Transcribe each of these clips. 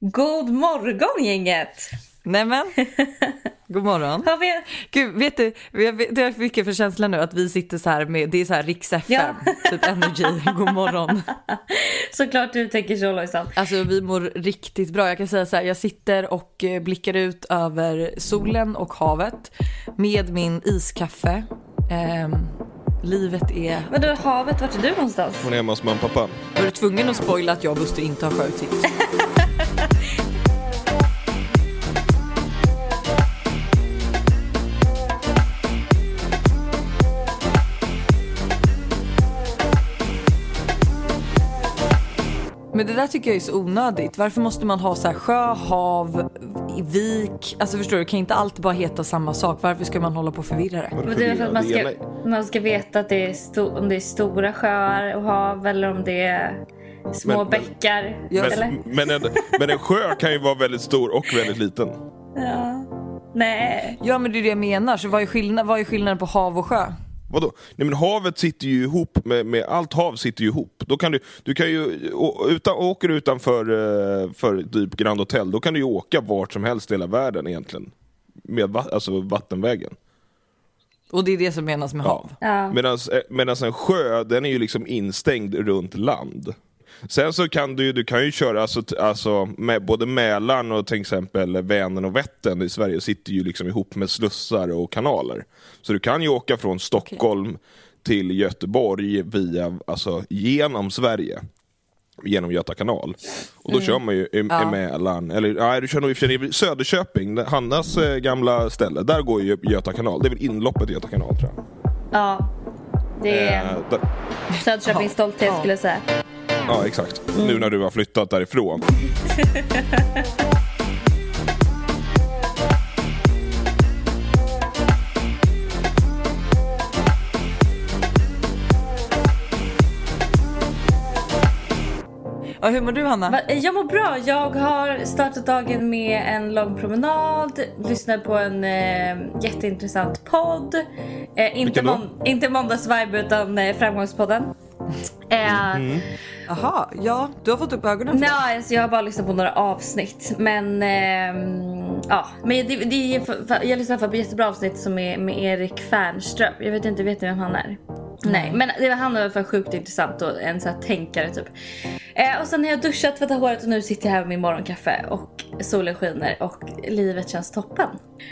God morgon gänget! Nämen, god morgon. Har vi... Gud, vet du, jag vet- det jag fick för känsla nu att vi sitter så här med, det är så här Rix FM, Ja. typ Energy, god morgon. Såklart du tänker så Lojsan. Alltså vi mår riktigt bra. Jag kan säga så här, jag sitter och eh, blickar ut över solen och havet med min iskaffe. Ehm, livet är... Vadå havet, vart är du någonstans? Hon är hemma hos mamma och pappa. Var du tvungen att spoila att jag och Buster inte har sjöutsikt? Men det där tycker jag är så onödigt. Varför måste man ha så här sjö, hav, vik? Alltså förstår du, kan inte allt bara heta samma sak? Varför ska man hålla på och förvirra det? Men det är för att man ska, man ska veta att det är sto- om det är stora sjöar och hav eller om det är små Men- men- bäckar. Ja, eller? Men, men, en, men en sjö kan ju vara väldigt stor och väldigt liten. Ja. Nej. Ja men det är det jag menar, så vad är, skillnad, vad är skillnaden på hav och sjö? Vadå? Nej men havet sitter ju ihop med, med allt hav sitter ju ihop. Då kan du, du kan ju, å- utan, åker du utanför eh, för typ Grand Hotel, då kan du ju åka vart som helst i hela världen egentligen. Med va, alltså vattenvägen. Och det är det som menas med hav. Ja. Medan en sjö, den är ju liksom instängd runt land. Sen så kan du, du kan ju köra alltså, alltså, med både Mälaren och till exempel Vänern och Vättern i Sverige sitter ju liksom ihop med slussar och kanaler. Så du kan ju åka från Stockholm till Göteborg via, alltså genom Sverige. Genom Göta kanal. Och då kör man ju i, i Ja. Mälaren, eller nej du kör nog i för i Söderköping, Hannas eh, gamla ställe, där går ju Göta kanal. Det är väl inloppet i Göta kanal tror jag. ja. Det är Eh, Söderköpings stolthet skulle jag säga. Ja, exakt. Nu när du har flyttat därifrån. Ja, hur mår du Hanna? Jag mår bra. Jag har startat dagen med en lång promenad, lyssnat på en eh, jätteintressant podd. Eh, inte, Vilken då? mån- inte måndagsvibe utan eh, framgångspodden. Eh, Mm. Jaha, ja, du har fått upp ögonen för det. Nej, alltså jag har bara lyssnat på några avsnitt. Men ehm, ja, men det, det är, för- för- jag i alla fall på ett jättebra avsnitt som är med Erik Fernström. Jag vet inte, vet ni vem han är? Nej, men det, han är i alla fall sjukt intressant och en sån här tänkare typ. Eh, och sen har jag duschat, tvättat håret och nu sitter jag här med min morgonkaffe och solen skiner och livet känns toppen.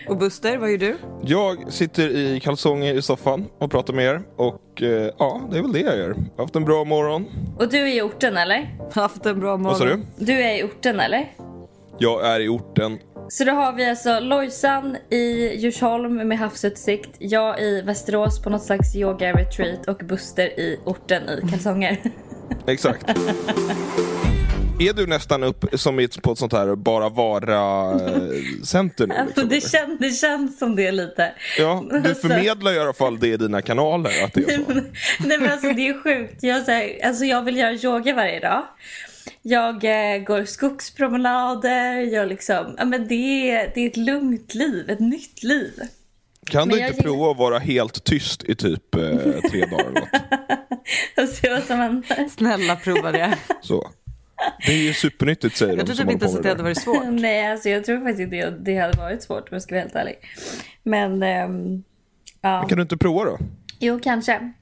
Och Buster, vad gör du? Jag sitter i kalsonger i soffan och pratar med er. Och eh, ja, det är väl det jag gör. Jag har haft en bra morgon. Och du är i orten eller? Haft en bra morgon. Vad sa du? Du är i orten eller? Jag är i orten. Så då har vi alltså Lojsan i Djursholm med havsutsikt, jag i Västerås på något slags yoga retreat och Buster i orten i kalsonger. Exakt. Är du nästan upp som på ett sånt här bara vara-center nu? Alltså Liksom, det, eller? känns, det känns som det lite. Ja, du Alltså- förmedlar i alla fall det i dina kanaler. Att det är så. Nej men alltså det är sjukt. Jag, så här, alltså, jag vill göra yoga varje dag. Jag eh, går skogspromenader, jag liksom, ja, men det, är, det är ett lugnt liv, ett nytt liv. Kan Men du inte gillar- prova att vara helt tyst i typ eh, tre dagar eller något? Och se vad som händer. Snälla prova det. Så. Det är ju supernyttigt säger Jag de tror som typ inte ens att det hade varit svårt. Nej alltså jag tror faktiskt inte det, det hade varit svårt om jag ska vara helt ärlig. Men ehm, ja, det. Kan du inte prova då? jo kanske.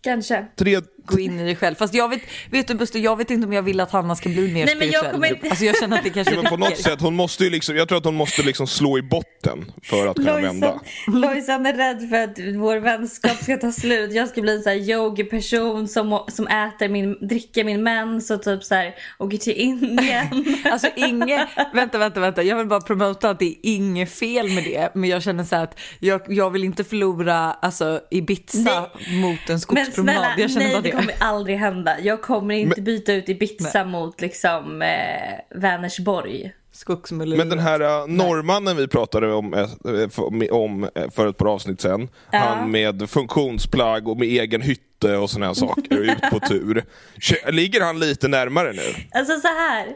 Kanske. Tre, Gå in i dig själv. Fast jag vet, vet du Buster, jag vet inte om jag vill att Hanna ska bli mer Nej, men jag spirituell. kommer inte- Alltså jag känner att det kanske Ja, men på något sätt, hon måste ju liksom, jag tror att hon måste liksom slå i botten för att kunna vända. Lojsan, är rädd för att vår vänskap ska ta slut. Jag ska bli en sån här yogi-person som, som äter min, dricker min mens och typ så här åker till Indien. Alltså inget, vänta, vänta, vänta. Jag vill bara promota att det är inget fel med det. Men jag känner så här att jag, jag vill inte förlora alltså, Ibiza mot en Men skogspromenad. snälla, jag känner nej bara det det. Kommer aldrig hända. Jag kommer inte Men- byta ut Ibiza mot liksom eh, Vänersborg. Skogsmuller. Men den här uh, norrmannen vi pratade om, för- om eh, för ett par avsnitt sen, Ja. han med funktionsplagg och med egen hytte och såna här saker, och ut på tur. Ligger han lite närmare nu? Alltså så här.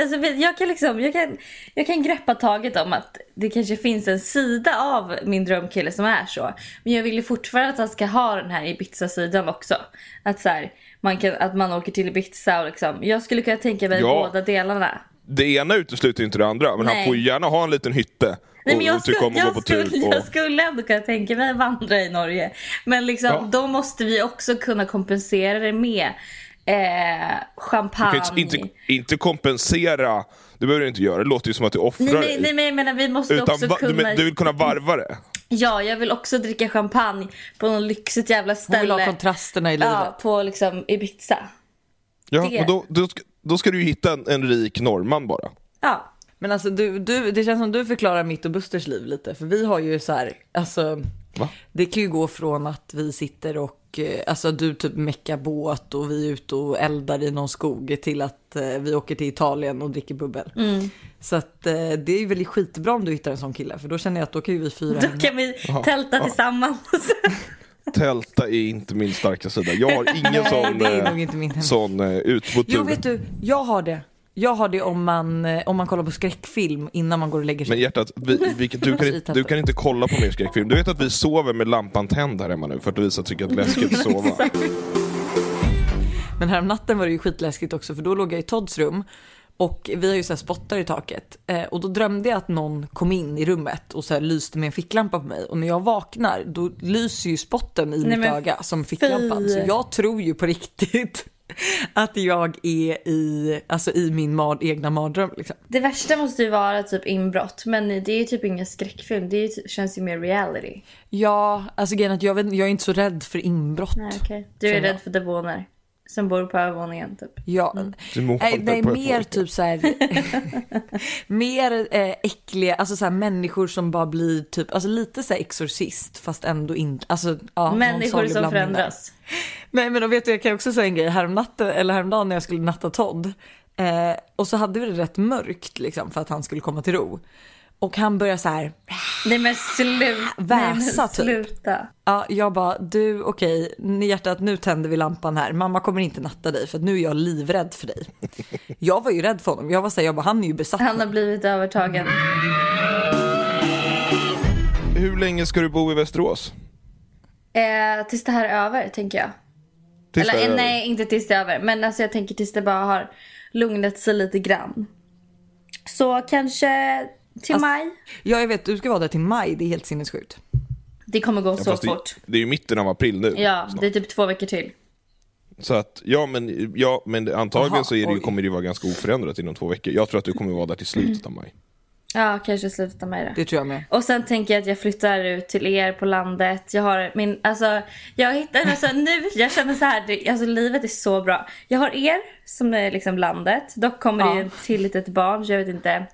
Alltså, jag, kan liksom, jag, kan, jag kan greppa taget om att det kanske finns en sida av min drömkille som är så. Men jag vill ju fortfarande att han ska ha den här Ibiza-sidan också. Att, så här, man kan, att man åker till Ibiza och liksom. Jag skulle kunna tänka mig Ja. båda delarna. Det ena utesluter inte det andra, men Nej. han får ju gärna ha en liten hytte. Nej, och, men jag, och skulle, om att gå jag, på skulle, tur. Och, jag skulle ändå kunna tänka mig att vandra i Norge. Men liksom, Ja. då måste vi också kunna kompensera det med eh, du champagne. kan inte, inte, inte kompensera, det behöver du inte göra, det låter ju som att du offrar Nej, nej, nej, men jag menar vi måste Utan också va, du, kunna... men, du vill kunna varva det. Ja, jag vill också dricka champagne på något lyxigt jävla Hon vill ha ställe. kontrasterna i livet. Ja, på liksom Ibiza. Ja, Det- men då, då, ska, då ska du ju hitta en, en rik norrman bara. Ja. Men alltså du, du, det känns som du förklarar mitt och Busters liv lite. För vi har ju så här, alltså. Va? Det kan ju gå från att vi sitter och, eh, alltså du typ meckar båt och vi är ute och eldar i någon skog till att eh, vi åker till Italien och dricker bubbel. Mm. Så att eh, det är ju väldigt skitbra om du hittar en sån kille. För då känner jag att då kan ju vi fyra Då kan vi tälta tillsammans. Tälta är inte min starka sida. Jag har ingen Nej, sån, eh, sån eh. Jo vet du, jag har det. Jag har det om man, eh, om man kollar på skräckfilm innan man går och lägger sig. Men hjärtat, vi, vi, du, kan, inte- du kan inte kolla på mer skräckfilm. Du vet att vi sover med lampan tänd här hemma nu för att visa att tycker att det är läskigt att sova. Men här natten var det ju skitläskigt också för då låg jag i Todds rum och vi har ju så här spottar i taket eh, och då drömde jag att någon kom in i rummet och så här lyste med en ficklampa på mig och när jag vaknar då lyser ju spotten i Nej, mitt öga som ficklampan så jag tror ju på riktigt att jag är i, alltså i min mard, egna mardröm liksom. Det värsta måste ju vara typ inbrott. Men det är ju typ ingen skräckfilm. Det ju, typ- känns ju mer reality. Ja, alltså grejen att jag, vet, jag är inte så rädd för inbrott. Nej, okej. Du är jag. rädd för demoner. Som bor på övervåningen typ. Ja, mår nej, nej mer typ så här. mer eh, äckliga, alltså så här människor som bara blir typ, alltså lite så här exorcist fast ändå inte, alltså ja, Människor som förändras. Nej men då vet du, jag kan också säga en grej, häromnatten, eller häromdagen när jag skulle natta Todd eh, och så hade vi det rätt mörkt liksom för att han skulle komma till ro. Och han börjar så här, Nej men sluta. Väsa, Nej, men typ. sluta. ja jag bara du okej, okay, hjärtat nu tänder vi lampan här, mamma kommer inte natta dig för att nu är jag livrädd för dig. Jag var ju rädd för honom, jag var så här, jag bara han är ju besatt. Han har blivit övertagen. Hur länge ska du bo i Västerås? Eh, tills det här är över tänker jag. Tills Eller eh, över? nej, inte tills det är över. Men alltså jag tänker tills det bara har lugnat sig lite grann. Så kanske till Alltså, maj. Ja jag vet, du ska vara där till maj, det är helt sinnessjukt. Det kommer gå Ja, så fort. det, det är ju mitten av april nu. Ja, snart. det är typ två veckor till. Så att, ja men, ja, men antagligen Aha, så är det, ju- kommer det ju vara ganska oförändrat inom två veckor. Jag tror att du kommer vara där till slutet av maj. Ja, kanske slutet av maj då. Det tror jag med. Och sen tänker jag att jag flyttar ut till er på landet. Jag har min, alltså, jag hittar, alltså nu, jag känner så här, det, alltså livet är så bra. Jag har er som är liksom landet. Dock kommer det ju Ja. ett till litet barn så jag vet inte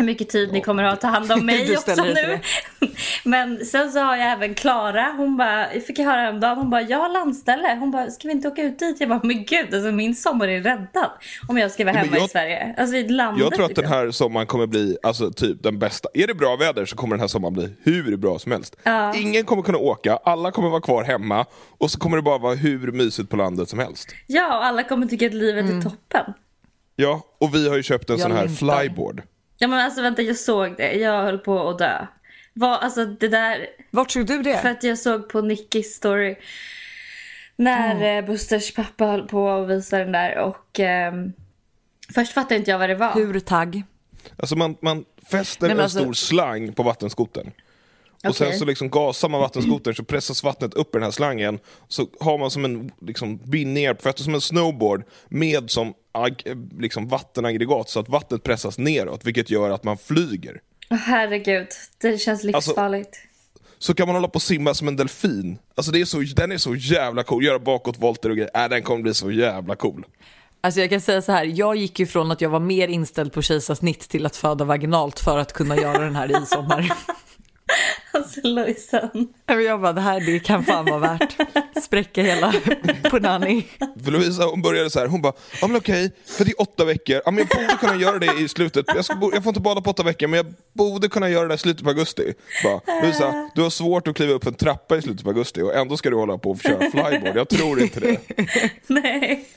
hur mycket tid ni kommer ha att ta hand om mig också nu. Men sen så har jag även Klara, hon bara, jag fick jag höra häromdagen, hon bara, jag har landställe. Hon bara, ska vi inte åka ut dit? Jag bara, men gud, alltså min sommar är räddad. Om jag ska vara hemma i jag- Sverige. Alltså i landet. Jag tror att den här sommaren kommer bli alltså, typ den bästa. Är det bra väder så kommer den här sommaren bli hur bra som helst. Ja. Ingen kommer kunna åka, alla kommer vara kvar hemma och så kommer det bara vara hur mysigt på landet som helst. Ja, och alla kommer tycka att livet Mm. är toppen. Ja, och vi har ju köpt en Jag sån här längtar. flyboard. Ja men alltså vänta, jag såg det. Jag höll på att dö. Vad, alltså det där, Vart såg du det? för att jag såg på Nickis story. När eh, Busters pappa höll på att visa den där och ehm, först fattade inte jag vad det var. Hur tagg? Alltså man, man fäster Nej, en alltså- stor slang på vattenskotern. Och sen så liksom gasar man vattenskotern så pressas vattnet upp i den här slangen. Så har man som en liksom, bindningar på fötter som en snowboard med som ag- liksom, vattenaggregat så att vattnet pressas neråt vilket gör att man flyger. Herregud, det känns Alltså- livsfarligt. Så kan man hålla på och simma som en delfin. Alltså det är så, den är så jävla cool, göra bakåtvolter och grejer. Äh, den kommer bli så jävla cool. Alltså jag kan säga så här, jag gick ju från att jag var mer inställd på kejsarsnitt till att föda vaginalt för att kunna göra den här i sommar. Alltså Lojsan. Jag bara, det här det kan fan vara värt. Spräcka hela punani. För Lovisa hon började så här, hon bara, ja men okej, för det är åtta veckor, ja men jag borde kunna göra det i slutet, jag, ska, jag får inte bada på åtta veckor, men jag borde kunna göra det i slutet på augusti. Bara, Lovisa, du har svårt att kliva upp en trappa i slutet på augusti och ändå ska du hålla på och köra flyboard, jag tror inte det. Nej.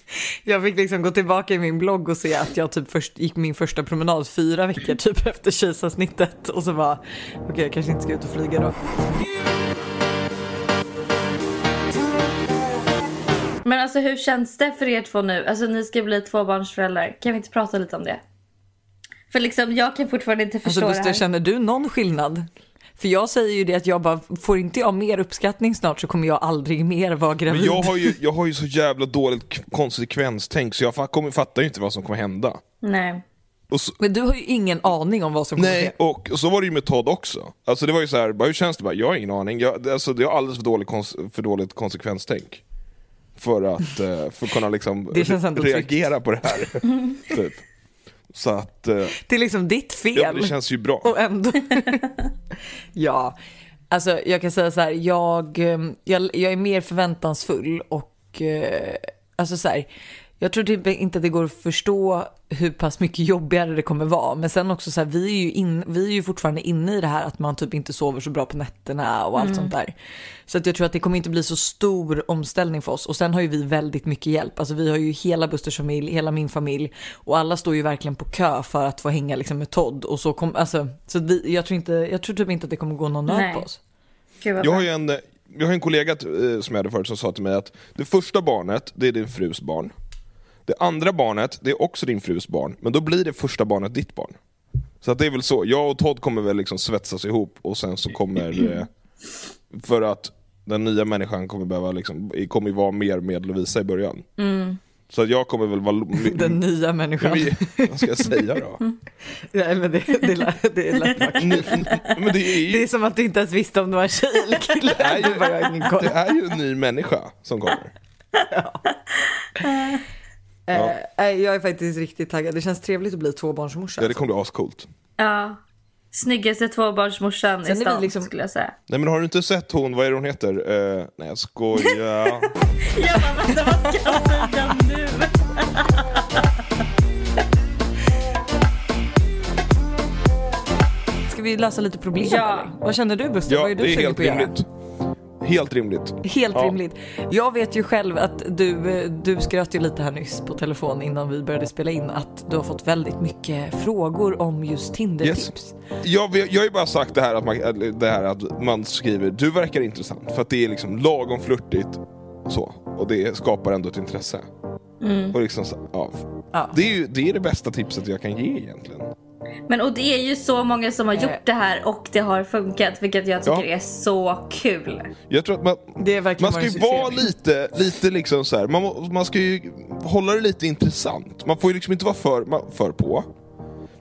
Jag fick liksom gå tillbaka i min blogg och se att jag typ först gick min första promenad fyra veckor typ efter kejsarsnittet och så bara, okej jag kanske inte ska ut och flyga då. Men alltså hur känns det för er två nu? Alltså ni ska bli tvåbarnsföräldrar. Kan vi inte prata lite om det? För liksom jag kan fortfarande inte förstå Alltså det Buster, här. känner du någon skillnad? För jag säger ju det att jag bara, får inte jag mer uppskattning snart så kommer jag aldrig mer vara gravid. Men jag har, ju, jag har ju så jävla dåligt konsekvenstänk så jag kommer, fattar ju inte vad som kommer hända. Nej. Så, Men du har ju ingen aning om vad som kommer ske. nej, och, och så var det ju med Todd också. Alltså det var ju så här, bara, hur känns det? Bara, jag har ingen aning. Jag, alltså, jag har alldeles för, dålig för dåligt konsekvenstänk. För att, eh, för att kunna liksom reagera på det här. typ. Så att, eh, Det är liksom ditt fel. ja, det känns ju bra. Och ändå... ja, alltså jag kan säga så här, jag, eh, jag, jag är mer förväntansfull och alltså så här, jag tror typ inte att det går att förstå hur pass mycket jobbigare det kommer vara. Men sen också så här, vi är ju, in, vi är ju fortfarande inne i det här att man typ inte sover så bra på nätterna och allt sånt där. Så att jag tror att det kommer inte bli så stor omställning för oss. Och sen har ju vi väldigt mycket hjälp. Alltså vi har ju hela Busters familj, hela min familj och alla står ju verkligen på kö för att få hänga liksom med Todd. Och så kom, alltså, så vi, jag, tror inte, jag tror typ inte att det kommer gå någon nöd på oss. Jag har ju en, jag har en kollega eh, som jag hade förut som sa till mig att det första barnet, det är din frus barn. Det andra barnet, det är också din frus barn, men då blir det första barnet ditt barn. Så att det är väl så, jag och Todd kommer väl liksom svetsas ihop och sen så kommer, eh, för att den nya människan kommer behöva liksom, kommer ju vara mer med Lovisa i början. Så att jag kommer väl vara... Den nya människan. Vad ska jag säga då? Nej men det, det, lät- det lät vackert. Men det är ju, Det är som att du inte ens visste om det var en tjej eller kille. är ju- det är ju en ny människa som kommer. Eh, nej, jag är faktiskt riktigt taggad. Det känns trevligt att bli tvåbarnsmorsa. Ja, det kommer bli ascoolt. Ja. Snyggaste tvåbarnsmorsan i Sen stan liksom- skulle jag säga. Nej men har du inte sett hon, vad är det hon heter? Eh, nej jag skojar. Jag bara vänta vad ska jag säga nu? Ska vi lösa lite problem Ja. eller? Vad känner du Buster? ja, Vad är du sugen på att göra? Helt rimligt. Helt Ja. rimligt. Jag vet ju själv att du, du skröt ju lite här nyss på telefon innan vi började spela in att du har fått väldigt mycket frågor om just Tinder-tips. Jag, vet- jag har ju bara sagt det här, att man, det här att man skriver du verkar intressant för att det är liksom lagom flörtigt så och det skapar ändå ett intresse. Och liksom ja. Ja. Det, är ju, det är det bästa tipset jag kan ge egentligen. Men och det är ju så många som har Eh. gjort det här och det har funkat vilket jag tycker Ja. är så kul. Jag tror att man, man ska vara ju vara lite, lite liksom så här. Man, man ska ju hålla det lite intressant. Man får ju liksom inte vara för, för på.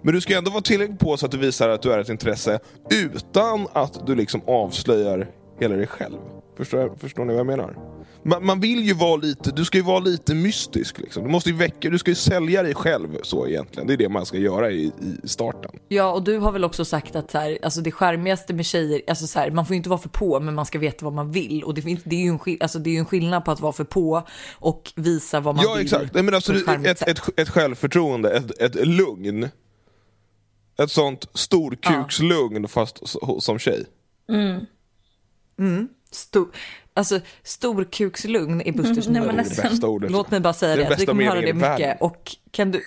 Men du ska ändå vara tillräckligt på så att du visar att du är ett intresse utan att du liksom avslöjar hela dig själv. Förstår, förstår ni vad jag menar? Man, man vill ju vara lite, du ska ju vara lite mystisk liksom. Du måste ju väcka, du ska ju sälja dig själv så egentligen. Det är det man ska göra i, i starten. Ja, och du har väl också sagt att så här, alltså det charmigaste med tjejer, alltså så här, man får ju inte vara för på, men man ska veta vad man vill. Och det, det, är ju en, alltså det är en skillnad på att vara för på och visa vad man Ja vill. exakt, Nej, men alltså, ett ett, ett, självförtroende, ett, ett lugn. Ett sånt storkukslugn fast s- som tjej. Stor, alltså storkukslugn är Busters Nej, ord. men Det bästa ordet. Låt mig bara säga Det det, vi kommer höra det mycket. Och kan du,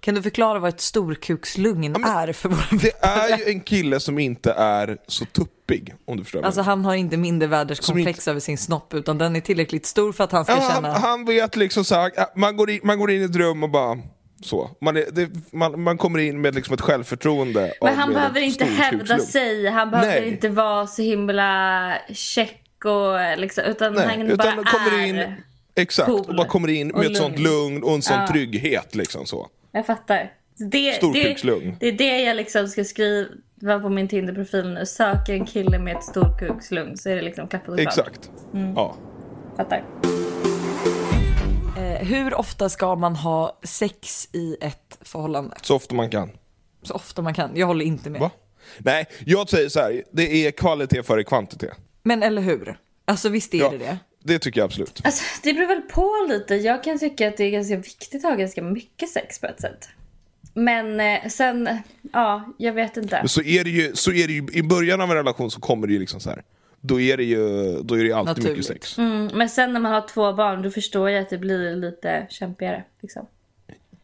kan du förklara vad ett storkukslugn är för våra Det är ju en kille som inte är så tuppig, om du förstår. Alltså mig. han har inte mindervärdeskomplex Som över sin snopp utan den är tillräckligt stor för att han ska ja, han, känna... han vet liksom så här, ja, man, går in, man går in i ett rum och bara så. Man, är, det, man, man kommer in med liksom ett självförtroende. Men han behöver inte hävda sig, han behöver Nej. inte vara så himla check och liksom, utan Nej, han utan bara man kommer är. in, exakt, cool och bara kommer in med ett sånt lugn. och en sån Ja. trygghet liksom så. Jag fattar. Det, det, Storkukslugn. det är det jag liksom ska skriva på min Tinder-profil nu. Söker en kille med ett storkukslugn så är det liksom klappat och klart. Exakt. Mm. Ja. Fattar. Eh, hur ofta ska man ha sex i ett förhållande? Så ofta man kan. Så ofta man kan. Jag håller inte med. Va? Nej, jag säger så här, det är kvalitet före kvantitet. Men eller hur? Alltså visst är Ja, det det? det tycker jag absolut. Alltså, det beror väl på lite. Jag kan tycka att det är ganska viktigt att ha ganska mycket sex på ett sätt. Men eh, sen, ja, jag vet inte. Men så är det ju, så är det ju i början av en relation så kommer det ju liksom så här. Då är det ju, då är det ju alltid Naturligt. mycket sex. Mm, men sen när man har två barn då förstår jag att det blir lite kämpigare. Liksom.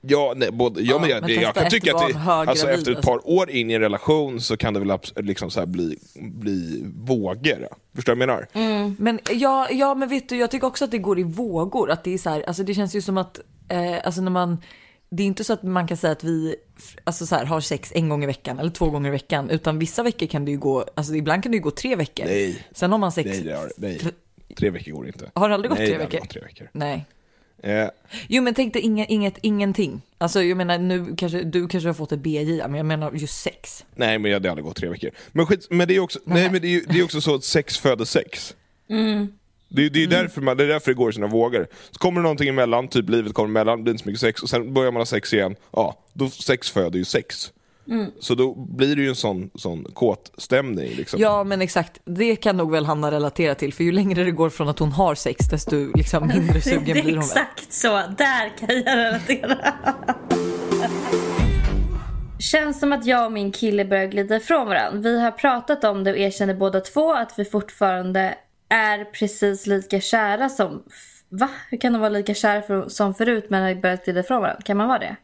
Ja, nej, både, ja, Ja, men jag, men jag kan tycka att det, alltså, efter ett par år in i en relation så kan det väl liksom så bli, bli vågor. Förstår du vad jag menar? Men ja, ja, men vet du, jag tycker också att det går i vågor. Att det är så här, alltså det känns ju som att, eh, alltså när man det är inte så att man kan säga att vi alltså så här, har sex en gång i veckan eller två gånger i veckan, utan vissa veckor kan det ju gå, alltså ibland kan det ju gå tre veckor. Nej. Sen har man sex. Nej, det har, nej. Tre veckor går inte. Har det aldrig gått nej, tre veckor? tre veckor. Nej. Eh, Jo men tänk dig inget, inget, ingenting. Alltså jag menar nu kanske, du kanske har fått ett BJ, men jag menar just sex. nej, men det hade gått tre veckor. Men, skit, men det är också, nej, men det är, det är också så att sex föder sex. Det, är- det är ju därför, man, det är därför det går i sina vågor. Så kommer det någonting emellan, typ livet kommer emellan, det blir inte så mycket sex, och sen börjar man ha sex igen. Ja, då sex föder ju sex. Så då blir det ju en sån, sån kåt stämning. Liksom. Ja men exakt, det kan nog väl Hanna relatera till, för ju längre det går från att hon har sex, desto liksom mindre sugen blir är hon väl. exakt så. Där kan jag relatera. Känns som att jag och min kille börjar glida ifrån varandra. Vi har pratat om det och erkänner båda två att vi fortfarande är precis lika kära som... Va? Hur kan de vara lika kära för, som förut men har börjat glida ifrån varandra? Kan man vara det?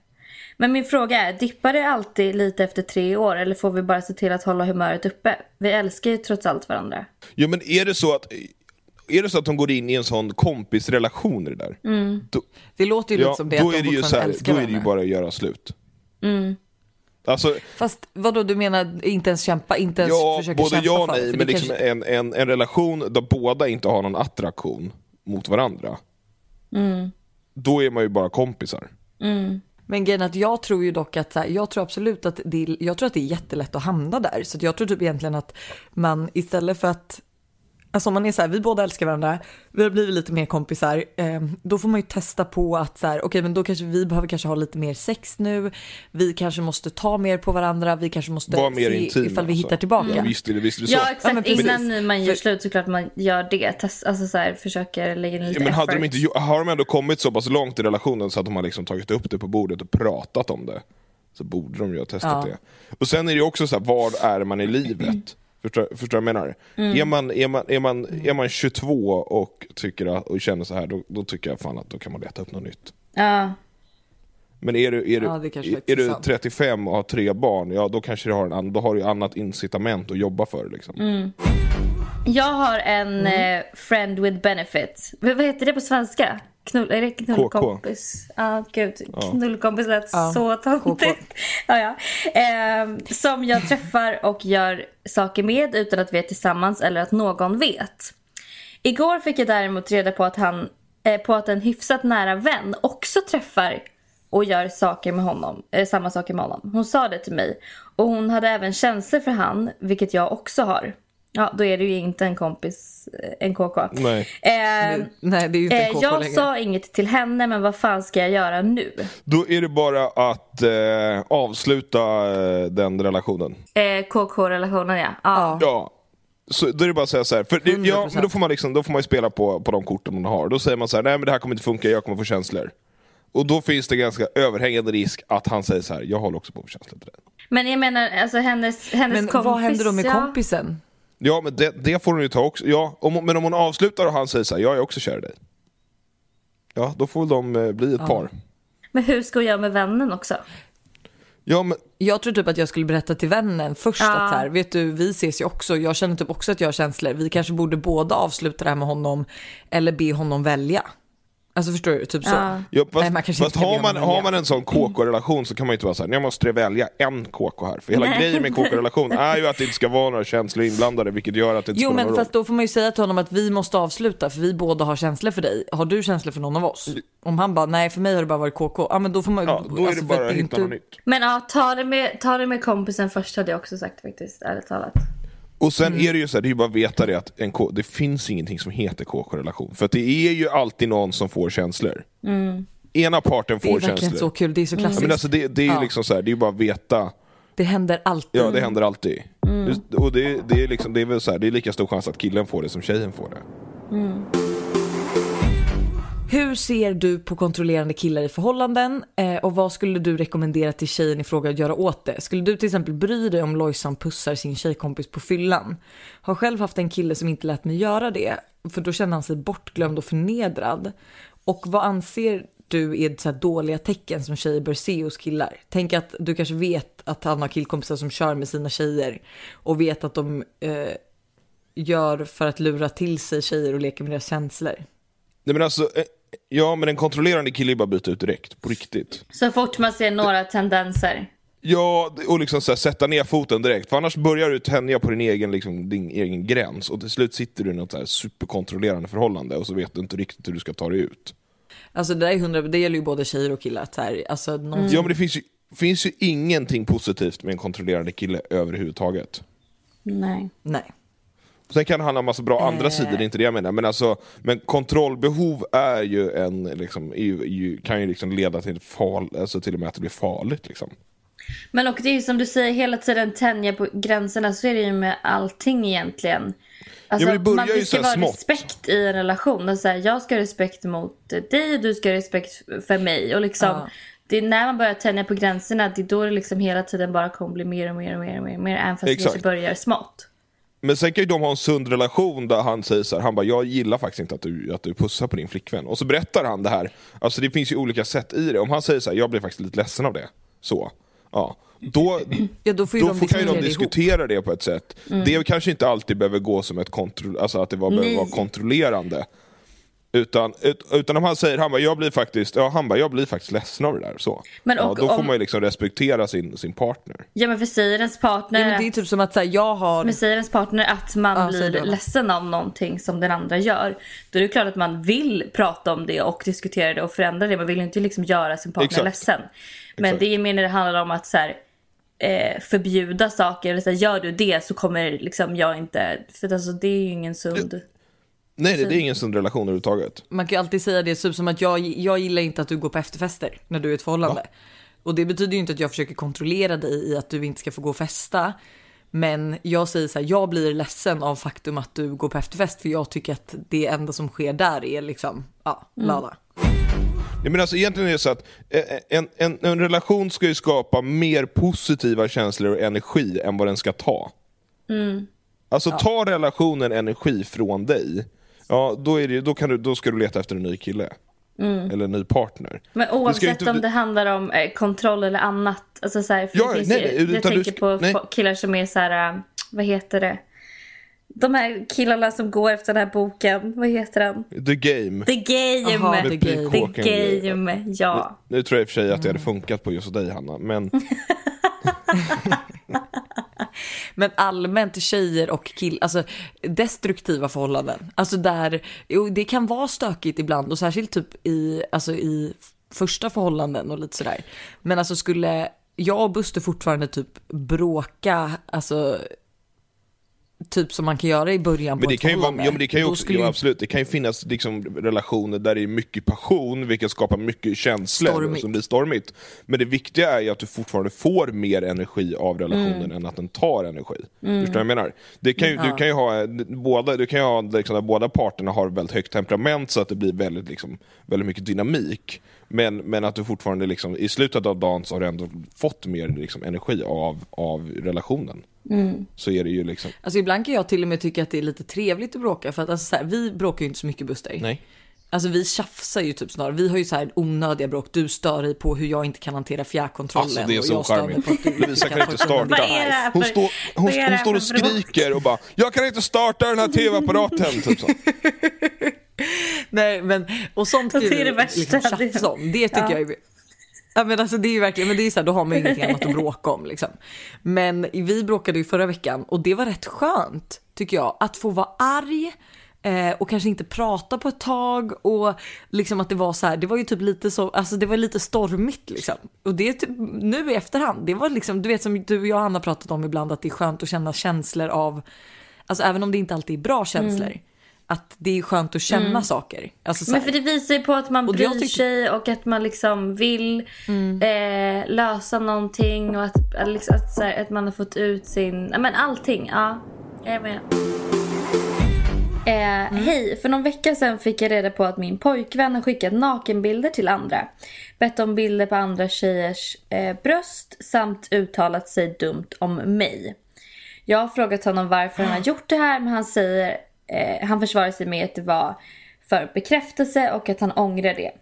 Men min fråga är, dippar det alltid lite efter tre år eller får vi bara se till att hålla humöret uppe? Vi älskar ju trots allt varandra. Ja, men är det så att är det så att de går in i en sån kompisrelation i det där, då, Det låter ju ja, lite som det, då att är de det ju så här, älskar då är det ju bara att göra slut. Alltså, Fast vadå, du menar inte ens kämpa, inte ens ja, försöka både kämpa ja och för? nej, för men liksom kanske- en, en, en relation där båda inte har någon attraktion mot varandra. Då är man ju bara kompisar. Men grejen är att jag tror ju dock att så här, jag tror absolut att det är, jag tror att det är jättelätt att hamna där. Så att jag tror typ egentligen att man istället för att Alltså om man är så här, vi båda älskar varandra, vi har blivit lite mer kompisar, eh, då får man ju testa på att så här, okej men då kanske vi behöver kanske ha lite mer sex nu, vi kanske måste ta mer på varandra, vi kanske måste Var mer se intima, ifall vi alltså. hittar tillbaka. Ja, visst är det, visst är det så. Ja Ja, exakt, men precis. innan man gör slut såklart man gör det. Test, alltså så här, försöker lägga in lite Ja, men hade de inte, har de ändå kommit så pass långt i relationen så att de har liksom tagit upp det på bordet och pratat om det, så borde de ju ha testat Ja. det. Och sen är det ju också så här, var är man i livet? Förstår, förstår du vad jag menar? Mm. Är, man, är, man, är, man, är man 22 och, tycker att, och känner så här, då, då tycker jag fan att då kan man leta upp något nytt. Ja. Men är du, är du, Ja, är, är du sant. 35 och har tre barn, ja då kanske du har, en, annan- då har du annat incitament att jobba för. Liksom. Mm. Jag har en eh, friend with benefit. V- vad heter det på svenska? Knull, är det knullkompis? Ja, gud. Knullkompis lät Ja, så töntigt. ja, ja. Ehm, som jag träffar och gör saker med utan att vi är tillsammans eller att någon vet. Igår fick jag däremot reda på att, han, eh, på att en hyfsat nära vän också träffar och gör saker med honom, eh, samma saker med honom. Hon sa det till mig. Och hon hade även känslor för han, vilket jag också har. Ja, då är det ju inte en kompis, eh, en KK. Nej. Eh, Nej det är ju inte en eh, KK jag längre. sa inget till henne, men vad fan ska jag göra nu? Då är det bara att eh, avsluta eh, den relationen. Eh, KK-relationen, ja. ja. Ja. Så då är det bara att säga så här, för det, ja, 100%. men då får man liksom, då får man ju spela på, på de korten man har. Då säger man så här, nej men det här kommer inte funka, jag kommer få känslor. Och då finns det ganska överhängande risk att han säger så här, jag håller också på att få känslor till dig. Men jag menar, alltså hennes, hennes Men kompis. vad händer då med ja. kompisen? Ja men det, det får hon ju ta också, ja, om, men om hon avslutar och han säger så här, jag är också kär i dig. Ja, då får de eh, bli ett par. Men hur ska hon göra med vännen också? Ja men, Jag tror typ att jag skulle berätta till vännen först Ja. att så här, vet du, vi ses ju också. Jag känner typ också att jag har känslor. Vi kanske borde båda avsluta det här med honom eller be honom välja. Alltså förstår du? Typ så. Ja. ja, fast, Nej, man kanske fast inte har, man, har man en sån KK-relation så kan man ju inte vara så här, jag måste välja en KK här. För hela Nej. grejen med KK-relation är ju att det inte ska vara några känslor inblandade, vilket gör att det inte Jo men fast då får man ju säga till honom att vi måste avsluta för vi båda har känslor för dig. Har du känslor för någon av oss? Om han bara nej för mig har det bara varit KK. Ja men då får man Ja, då är alltså, det bara att hitta något nytt. Men ja, ta det, med, ta det med kompisen först hade jag också sagt faktiskt, ärligt talat. Och sen Mm. är det ju så här, det är ju bara att veta det att en K, det finns ingenting som heter KK-relation. För att det är ju alltid någon som får känslor. Ena parten Mm. Det är får verkligen känslor. så kul, det är så Ja, klassiskt. men alltså det, det är ju Ja. liksom så här, det är ju bara att veta. Det händer alltid. Ja, det händer alltid. Mm. Och det, det, är liksom, det är väl så här, det är lika stor chans att killen får det som tjejen får det. Hur ser du på kontrollerande killar i förhållanden eh, och vad skulle du rekommendera till tjejen i fråga att göra åt det? Skulle du till exempel bry dig om Lojsan pussar sin tjejkompis på fyllan? Har själv haft en kille som inte lät mig göra det för då kände han sig bortglömd och förnedrad. Och vad anser du är så här dåliga tecken som tjejer bör se hos killar? Tänk att du kanske vet att han har killkompisar som kör med sina tjejer och vet att de eh, gör för att lura till sig tjejer och leker med deras känslor. Nej, men alltså, eh, Ja, men en kontrollerande kille är bara byta ut direkt, på riktigt. Så fort man ser några tendenser. Ja, och liksom så här, sätta ner foten direkt. För annars börjar du tänja på din egen, liksom, din egen gräns och till slut sitter du i något så här superkontrollerande förhållande och så vet du inte riktigt hur du ska ta dig ut. Alltså det där är hundra, det gäller ju både tjejer och killar. här, alltså, någon... Ja, men det finns ju, finns ju ingenting positivt med en kontrollerande kille överhuvudtaget. Nej. Nej. Sen kan han ha massa bra andra sidor, det är inte det jag menar. Men, alltså, men kontrollbehov är ju en, liksom, är ju, kan ju liksom leda till, fal, alltså till och med att det blir farligt. Liksom. Men och det är ju som du säger hela tiden tänja på gränserna så är det ju med allting egentligen. Alltså, Ja, det man, ju det ska vara smått. respekt i en relation. Och så här, jag ska ha respekt mot dig och du ska ha respekt för mig. Och liksom, Ja. det är när man börjar tänja på gränserna, det är då det liksom hela tiden bara kommer bli mer och mer och mer och mer. mer även fast det Exakt. kanske börjar smått. Men sen kan ju de ha en sund relation där han säger så här, han bara jag gillar faktiskt inte att du, att du pussar på din flickvän. Och så berättar han det här, alltså det finns ju olika sätt i det. Om han säger så här, jag blir faktiskt lite ledsen av det. Så. Ja. Då, Ja, då får då de får, kan ju de diskutera det det på ett sätt. Det kanske inte alltid behöver gå som ett kontroll, alltså att det var, behöver vara kontrollerande. Utan, ut, utan om han säger, han bara, jag blir faktiskt, ja, han bara, jag blir faktiskt ledsen av det där. Så. Men ja, och då får om- man ju liksom respektera sin, sin partner. Ja men för säger ens partner, Ja, men det är typ som att så här, jag har... men säger ens partner att man Ja, blir ledsen av någonting som den andra gör. Då är det klart att man vill prata om det och diskutera det och förändra det. Man vill ju inte liksom göra sin partner Exakt. ledsen. Men Exakt. det är mer när det handlar om att så här, eh, förbjuda saker. Eller så här, gör du det så kommer liksom jag inte... För alltså, det är ju ingen sund... Nej, det, det är ingen sund relation överhuvudtaget. Man kan ju alltid säga det typ som att jag, jag gillar inte att du går på efterfester när du är i ett förhållande. Och det betyder ju inte att jag försöker kontrollera dig i att du inte ska få gå och festa. Men jag säger så här, jag blir ledsen av faktum att du går på efterfest för jag tycker att det enda som sker där är liksom, ja, lala. Ja, men alltså, egentligen är det så att eh, en, en, en relation ska ju skapa mer positiva känslor och energi än vad den ska ta. Alltså tar relationen energi från dig, ja då, är det, då, kan du, då ska du leta efter en ny kille. Eller en ny partner. Men oavsett inte- om det handlar om eh, kontroll eller annat. Alltså så här, för Ja, nej, ju, nej, jag tänker ska- på nej. killar som är så här, eh, vad heter det? De här killarna som går efter den här boken, vad heter den? The game. The Game! Aha, The, The Game. Grejer. Game, ja. Nu tror jag i och för sig att det hade funkat på just dig Hanna, men Men allmänt tjejer och killar, alltså destruktiva förhållanden. Alltså där, jo, det kan vara stökigt ibland och särskilt typ i, alltså i första förhållanden och lite sådär. Men alltså skulle jag och Buster fortfarande typ bråka, alltså typ som man kan göra i början Men på det ett kan ju, vara, ja, men det kan ju också, ja, absolut, det kan ju finnas liksom, relationer där det är mycket passion, vilket skapar mycket känslor Stormigt. som blir stormigt. Men det viktiga är ju att du fortfarande får mer energi av relationen Mm. än att den tar energi. Förstår du vad jag menar? Det kan ju, Du Ja. kan ju ha, båda, du kan ju ha liksom, där båda parterna har väldigt högt temperament så att det blir väldigt, liksom, väldigt mycket dynamik. Men, men att du fortfarande liksom, i slutet av dagen så har du ändå fått mer liksom, energi av, av relationen. Så är det ju liksom, Alltså ibland kan jag till och med tycka att det är lite trevligt att bråka för att alltså, så här, vi bråkar ju inte så mycket Buster. nej. Alltså vi tjafsar ju typ snarare. Vi har ju så här onödiga bråk. Du stör dig på hur jag inte kan hantera fjärrkontrollen. Alltså det är och så charmigt. på att du Lovisa kan inte starta. under Vad är det här Hon, står, hon, hon står och skriker och bara Jag kan inte starta den här tv-apparaten! Typ så. Nej men och sånt kan ju liksom tjafsa om. Det tycker Ja. jag är Ja men alltså det är ju verkligen, men det är så här, då har man ju ingenting annat att bråka om liksom. Men vi bråkade ju förra veckan och det var rätt skönt tycker jag att få vara arg eh, och kanske inte prata på ett tag och liksom att det var så här, det var ju typ lite så, alltså det var lite stormigt liksom. Och det är typ, nu i efterhand, det var liksom, du vet som du och jag Anna pratat om ibland att det är skönt att känna känslor av, alltså även om det inte alltid är bra känslor, mm att det är skönt att känna saker. Alltså, så Men för det visar ju på att man Och bryr tycker- sig och att man liksom vill eh, lösa någonting och att, att, liksom, att, här, att man har fått ut sin... Men allting. Ja, jag är med. Eh, Hej, för någon vecka sedan fick jag reda på att min pojkvän har skickat nakenbilder till andra. Bett om bilder på andra tjejers eh, bröst samt uttalat sig dumt om mig. Jag har frågat honom varför han har gjort det här men han säger eh, han försvarar sig med att det var för bekräftelse och att han ångrar det.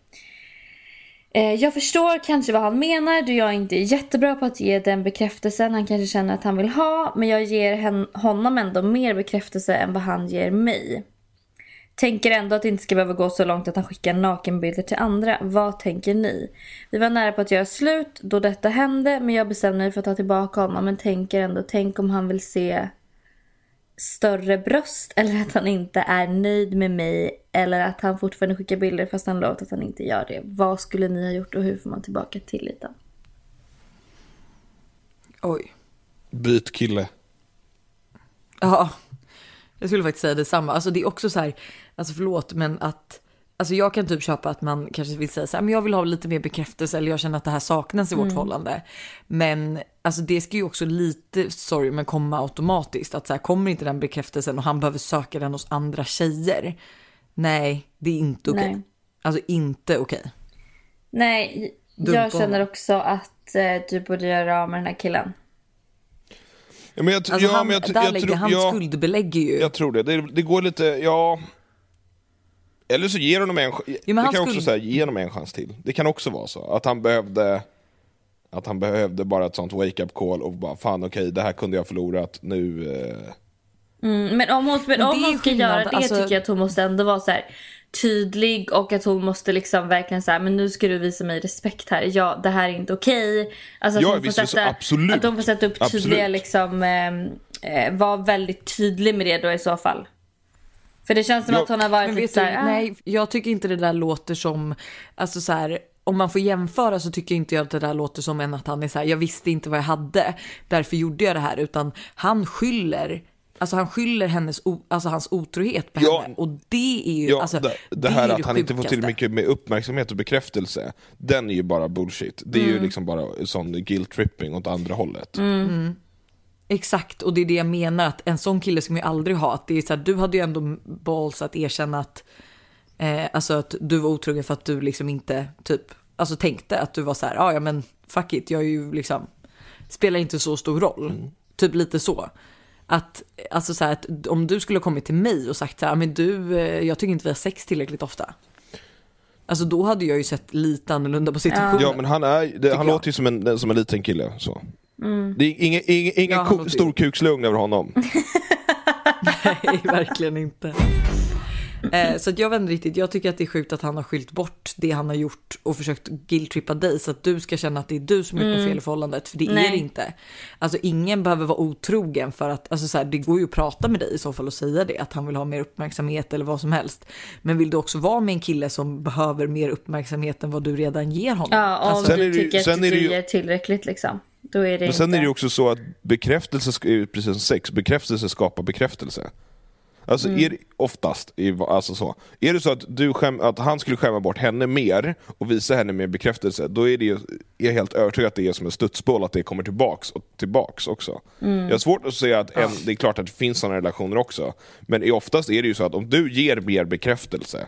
Eh, jag förstår kanske vad han menar då jag inte är jättebra på att ge den bekräftelsen han kanske känner att han vill ha men jag ger hen- honom ändå mer bekräftelse än vad han ger mig. Tänker ändå att det inte ska behöva gå så långt att han skickar nakenbilder till andra. Vad tänker ni? Vi var nära på att göra slut då detta hände men jag bestämde mig för att ta tillbaka honom men tänker ändå, tänk om han vill se större bröst eller att han inte är nöjd med mig eller att han fortfarande skickar bilder fast han lovat att han inte gör det. Vad skulle ni ha gjort och hur får man tillbaka tilliten? Oj. Byt kille. Ja, jag skulle faktiskt säga detsamma. Alltså det är också så här, alltså förlåt men att Alltså jag kan typ köpa att man kanske vill säga så här, men jag vill ha lite mer bekräftelse eller jag känner att det här saknas i vårt förhållande. Men alltså det ska ju också lite, sorry, men komma automatiskt. Att så här, kommer inte den bekräftelsen och han behöver söka den hos andra tjejer. Nej, det är inte okej. Nej. Alltså inte okej. Nej, Dumpa jag känner honom. också att eh, du borde göra av med den här killen. Ja, men jag, Alltså ja, han, men jag, där jag, lägger tror- han skuldbelägger ju. Jag tror det. det. Det går lite, ja... Eller så ger honom en chans. men det kan också skulle- säga, ge honom en chans till. Det kan också vara så. Att han behövde... Att han behövde bara ett sånt wake-up call och bara fan okej, det här kunde jag ha förlorat, nu... Eh... Mm, men om hon, men om hon ska skillnad, göra det alltså- tycker jag att hon måste ändå vara så här tydlig och att hon måste liksom verkligen säga men nu ska du visa mig respekt här. Ja, det här är inte okej. Alltså att Ja, hon får visst, sätta, absolut. Att hon får sätta upp tydliga Absolut. liksom, eh, eh, vara väldigt tydlig med det då i så fall. För det känns som Ja, att hon har varit Men lite vet så du, här, ah. nej, jag tycker inte det där låter som, alltså så här, om man får jämföra så tycker inte jag att det där låter som en att han är så här, jag visste inte vad jag hade, därför gjorde jag det här, utan han skyller, alltså han skyller hennes, alltså hans otrohet på Ja. henne och det är ju, Ja, alltså, det, det är här att han inte får till mycket med uppmärksamhet och bekräftelse, den är ju bara bullshit. Det är Mm. ju liksom bara sån guilt tripping åt andra hållet. Exakt, och det är det jag menar, att en sån kille ska man ju aldrig ha. Att det är så här, du hade ju ändå balls att erkänna att, eh, alltså att du var otrogen för att du liksom inte typ, alltså tänkte att du var så här, "Ah, ja men fuck it, jag är ju liksom, spelar inte så stor roll. Typ lite så. Att, alltså så här, att om du skulle ha kommit till mig och sagt så här, men du, eh, jag tycker inte vi har sex tillräckligt ofta. Alltså då hade jag ju sett lite annorlunda på situationen. Ja men han, är, det, han jag. låter ju som en, som en liten kille. Så. Det är ingen, ingen, ingen ko- stor kukslugn över honom. Nej, verkligen inte. Eh, så att jag vet inte riktigt, jag tycker att det är sjukt att han har skylt bort det han har gjort och försökt guilt-trippa dig så att du ska känna att det är du som har gjort något fel i förhållandet, för det är Nej. det inte. Alltså ingen behöver vara otrogen för att, alltså så här, det går ju att prata med dig i så fall och säga det, att han vill ha mer uppmärksamhet eller vad som helst. Men vill du också vara med en kille som behöver mer uppmärksamhet än vad du redan ger honom? Ja, om alltså, Sen är du tycker att är du ger tillräckligt liksom. Då är det Men inte... sen är det ju också så att bekräftelse, är precis som sex, bekräftelse skapar bekräftelse. Alltså Mm. är det, oftast, alltså så. Är det så att, du skäm, att han skulle skämma bort henne mer och visa henne mer bekräftelse, då är det ju, är jag helt övertygad att det är som en studsboll, att det kommer tillbaks och tillbaks också. Mm. Jag har svårt att säga att en, det är klart att det finns sådana relationer också, men oftast är det ju så att om du ger mer bekräftelse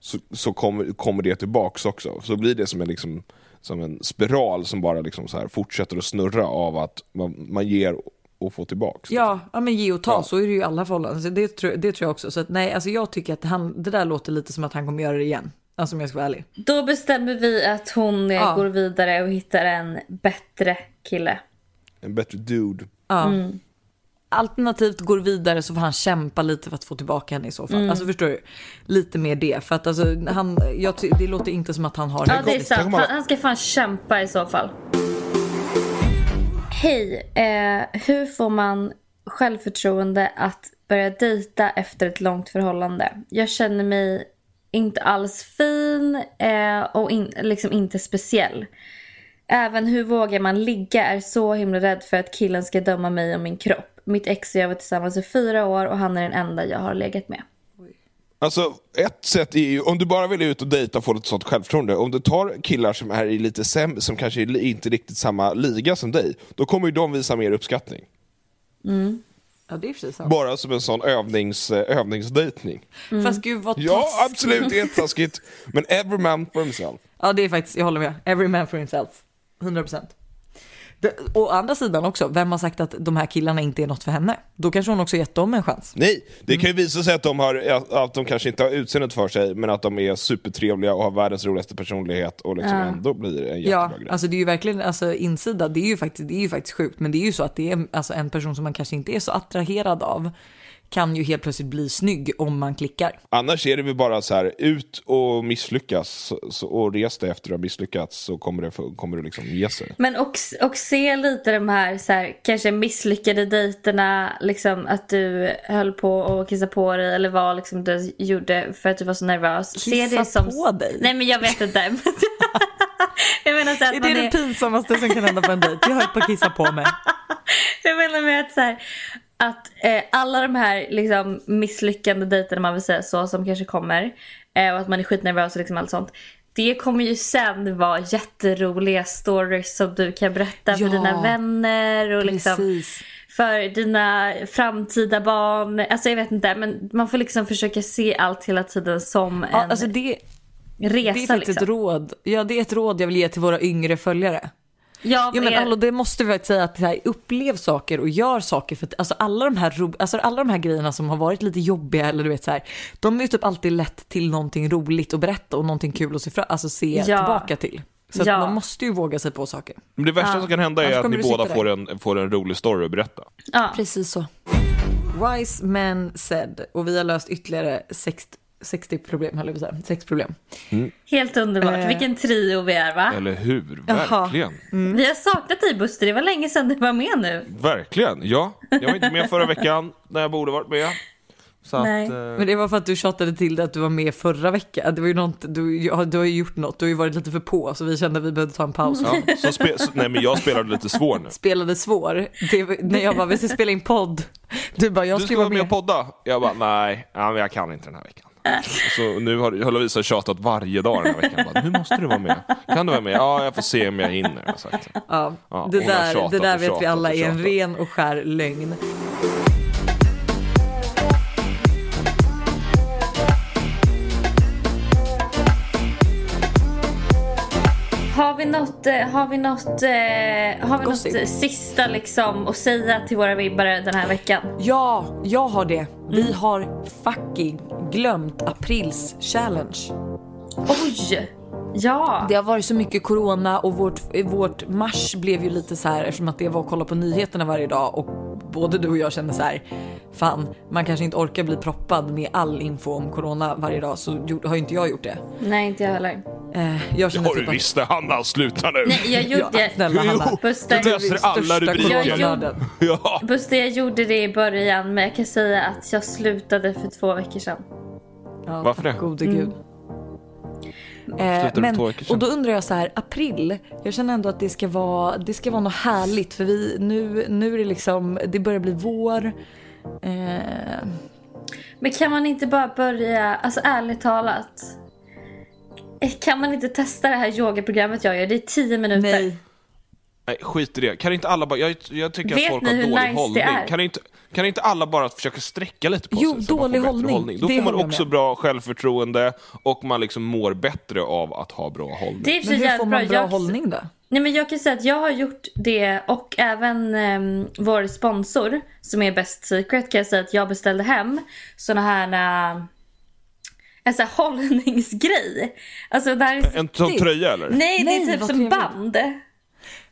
så, så kommer, kommer det tillbaks också. Så blir det som en, liksom, som en spiral som bara liksom så här fortsätter att snurra av att man, man ger och får tillbaks. Ja, ja men ge och ta, Ja. så är det ju i alla förhållanden. Så det, tror- det tror jag också. Så att, nej, alltså jag tycker att han, det där låter lite som att han kommer göra det igen. Alltså om jag ska vara ärlig. Då bestämmer vi att hon eh, Ja. går vidare och hittar en bättre kille. En bättre dude. Ja. Alternativt går vidare så får han kämpa lite för att få tillbaka henne i så fall. Alltså förstår du? Lite mer det. För att alltså, han, jag, det låter inte som att han har Ja, en det är sant. Han, han ska fan kämpa i så fall. Hej, eh, hur får man självförtroende att börja dejta efter ett långt förhållande? Jag känner mig inte alls fin eh, och in, liksom inte speciell. Även hur vågar man ligga är så himla rädd för att killen ska döma mig och min kropp. Mitt ex och jag var tillsammans i fyra år och han är den enda jag har legat med. Alltså, ett sätt är ju, om du bara vill ut och dejta och få lite sånt självförtroende, om du tar killar som är i lite sämre, som kanske är inte riktigt samma liga som dig, då kommer ju de visa mer uppskattning. Ja, det är precis sant. Bara som en sån övnings, övningsdejtning. Fast gud vad Ja, taskigt. absolut, det är taskigt. Men every man for himself. Ja, det är faktiskt, jag håller med. Every man for himself. 100 procent. Å andra sidan också, vem har sagt att de här killarna inte är något för henne? Då kanske hon också gett dem en chans. Nej, det kan ju visa sig att de, har, att de kanske inte har utseendet för sig, men att de är supertrevliga och har världens roligaste personlighet och liksom ändå blir det en jättebra Ja, grej. alltså det är ju verkligen, alltså insida, det är ju faktiskt, det är ju faktiskt sjukt, men det är ju så att det är alltså en person som man kanske inte är så attraherad av kan ju helt plötsligt bli snygg om man klickar. Annars är det väl bara så här, ut och misslyckas och res dig efter att ha misslyckats så kommer det, kommer det liksom ge sig. Men och, och se lite de här, så här kanske misslyckade dejterna, liksom att du höll på att kissa på dig eller vad liksom du gjorde för att du var så nervös. Kissa se det som... på dig? Nej men jag vet inte. jag menar så att Är man det det pinsammaste som kan hända på en dejt? Jag höll på att kissa på mig. Jag menar med att så här, att eh, alla de här liksom, misslyckande dejterna man vill säga så som kanske kommer eh, och att man är skitnervös och liksom allt sånt. Det kommer ju sen vara jätteroliga stories som du kan berätta för Ja, dina vänner och liksom Precis. för dina framtida barn. Alltså jag vet inte men man får liksom försöka se allt hela tiden som Ja, en alltså det, resa. det är liksom. ett råd. Ja, det är ett råd jag vill ge till våra yngre följare. Ja, Ja men Allo, det måste vi faktiskt säga att här, upplev saker och gör saker för att alltså, alla, de här, ro- alltså, alla de här grejerna som har varit lite jobbiga eller du vet så här, de är ju typ alltid lätt till någonting roligt att berätta och någonting kul att se, fra- alltså, se Ja. tillbaka till. Så Ja. man måste ju våga sig på saker. Men det värsta Ja. som kan hända är att ni båda får en, får en rolig story att berätta. ja. Precis så. Wise men said och vi har löst ytterligare 60, 60 problem, höll jag på att säga. Problem. Helt underbart. Eh. Vilken trio vi är va? Eller hur? Verkligen. Vi har saknat dig Buster, det var länge sedan du var med nu. Verkligen, ja. Jag var inte med förra veckan när jag borde varit med. Så att, Nej. eh, Men det var för att du tjatade till det att du var med förra veckan. Det var ju något, du, ja, du har ju gjort något, du har ju varit lite för på så vi kände att vi behövde ta en paus. ja, så spe, så, nej men jag spelade lite svår nu. Spelade svår. Det, när jag bara, vi ska spela in podd. Du bara, jag Du ska ska vara vara med med. och podda. Jag bara, nej, ja, men jag kan inte den här veckan. Så nu har, har Lovisa tjatat varje dag den här veckan. Bara, nu måste du vara med. Kan du vara med? Ja, jag får se om jag hinner. jag sagt. Ja, Ja, det där, tjatat det där vet vi tjatat alla och är en ren och skär lögn. Har vi något, eh, har vi något, eh, har vi något Gossip. sista liksom att säga till våra vibbare den här veckan? Ja, jag har det. Vi har fucking glömt aprils challenge. Oj! Ja! Det har varit så mycket corona och vårt, vårt mars blev ju lite så här eftersom att det var att kolla på nyheterna varje dag och både du och jag kände så här fan man kanske inte orkar bli proppad med all info om corona varje dag så har ju inte jag gjort det. Nej, inte jag heller. Eh, jag Det kände har du typ att- visst det, Hanna. Sluta nu. Nej, jag Ja, gjorde... snälla Hanna. Jo, Buster. du läser alla rubriker. coronanörden. Ja. Buster, jag gjorde det i början men jag kan säga att jag slutade för två veckor sedan. Ja, Varför det? Gode gud. Eh, men, och då undrar jag så här, april, jag känner ändå att det ska vara, det ska vara något härligt för vi, nu, nu är det liksom, det börjar bli vår. Eh, Men kan man inte bara börja, alltså ärligt talat. eh, Kan man inte testa det här yogaprogrammet jag gör? Det är 10 minuter. nej, Nej, skit i det. Kan inte alla bara... Jag, jag tycker Vet att folk har dålig nice hållning. Kan inte, kan inte alla bara försöka sträcka lite på Jo, sig? så får dålig bättre hållning. Då Det får man också med. bra självförtroende och man liksom mår bättre av att ha bra hållning. Det är för men hur får man bra Jag- hållning då? Nej men jag kan säga att jag har gjort det och även ehm, vår sponsor som är Best Secret kan jag säga att jag beställde hem såna här uh, en sån här hållningsgrej. Alltså det här är... En Det- tröja eller? Nej, det Nej, är typ som trevligt. band.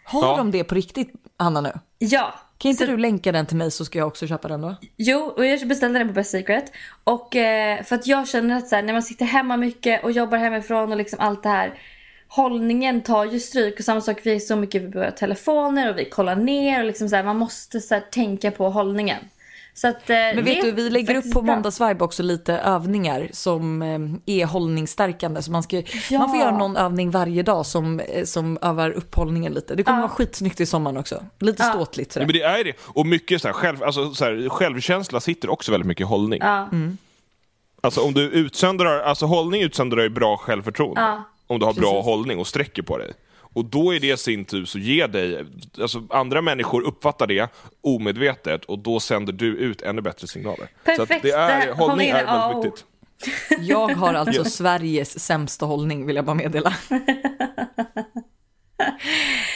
Har Ja. de det på riktigt, Hanna nu? Ja. Kan inte Så- du länka den till mig så ska jag också köpa den då? Jo, och jag beställde den på Best Secret. Och eh, för att jag känner att så här, när man sitter hemma mycket och jobbar hemifrån och liksom allt det här. Hållningen tar ju stryk och samma sak, vi är så mycket vid våra telefoner och vi kollar ner och liksom så här, man måste så här, tänka på hållningen. Så att, eh, Men vet du, vi lägger upp på bra. Måndagsvibe också lite övningar som eh, är hållningsstärkande. Så man, ska, Ja. man får göra någon övning varje dag som, eh, som övar upp hållningen lite. Det kommer Ja. vara skitsnyggt i sommaren också. Lite Ja. ståtligt Ja, men det är det. Och mycket så här, själv, alltså, så här, självkänsla sitter också väldigt mycket i hållning. Ja. Alltså om du utsöndrar, alltså hållning utsöndrar ju bra självförtroende. Ja. Om du har bra Precis. hållning och sträcker på dig. Och då är det i sin tur så ger dig, alltså andra människor uppfattar det omedvetet och då sänder du ut ännu bättre signaler. Så att Perfekt. det Det är, här- hållning är väldigt O. viktigt. Jag har alltså Sveriges sämsta hållning vill jag bara meddela.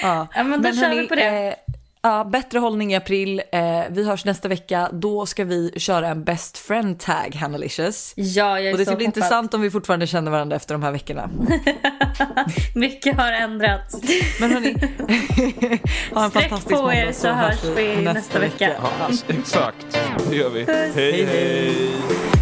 ja. Ja, men då kör vi på det. eh, Ja, bättre hållning i april. Eh, vi hörs nästa vecka. Då ska vi köra en best friend tag, Hannalicious. Ja, jag är Och det så ska bli peppad. intressant om vi fortfarande känner varandra efter de här veckorna. Mycket har ändrats. Men hörni, ha en Sträck fantastisk på er måndag så hörs vi nästa vecka. Ja, alltså, exakt, det gör vi. Puss. Hej, hej. hej.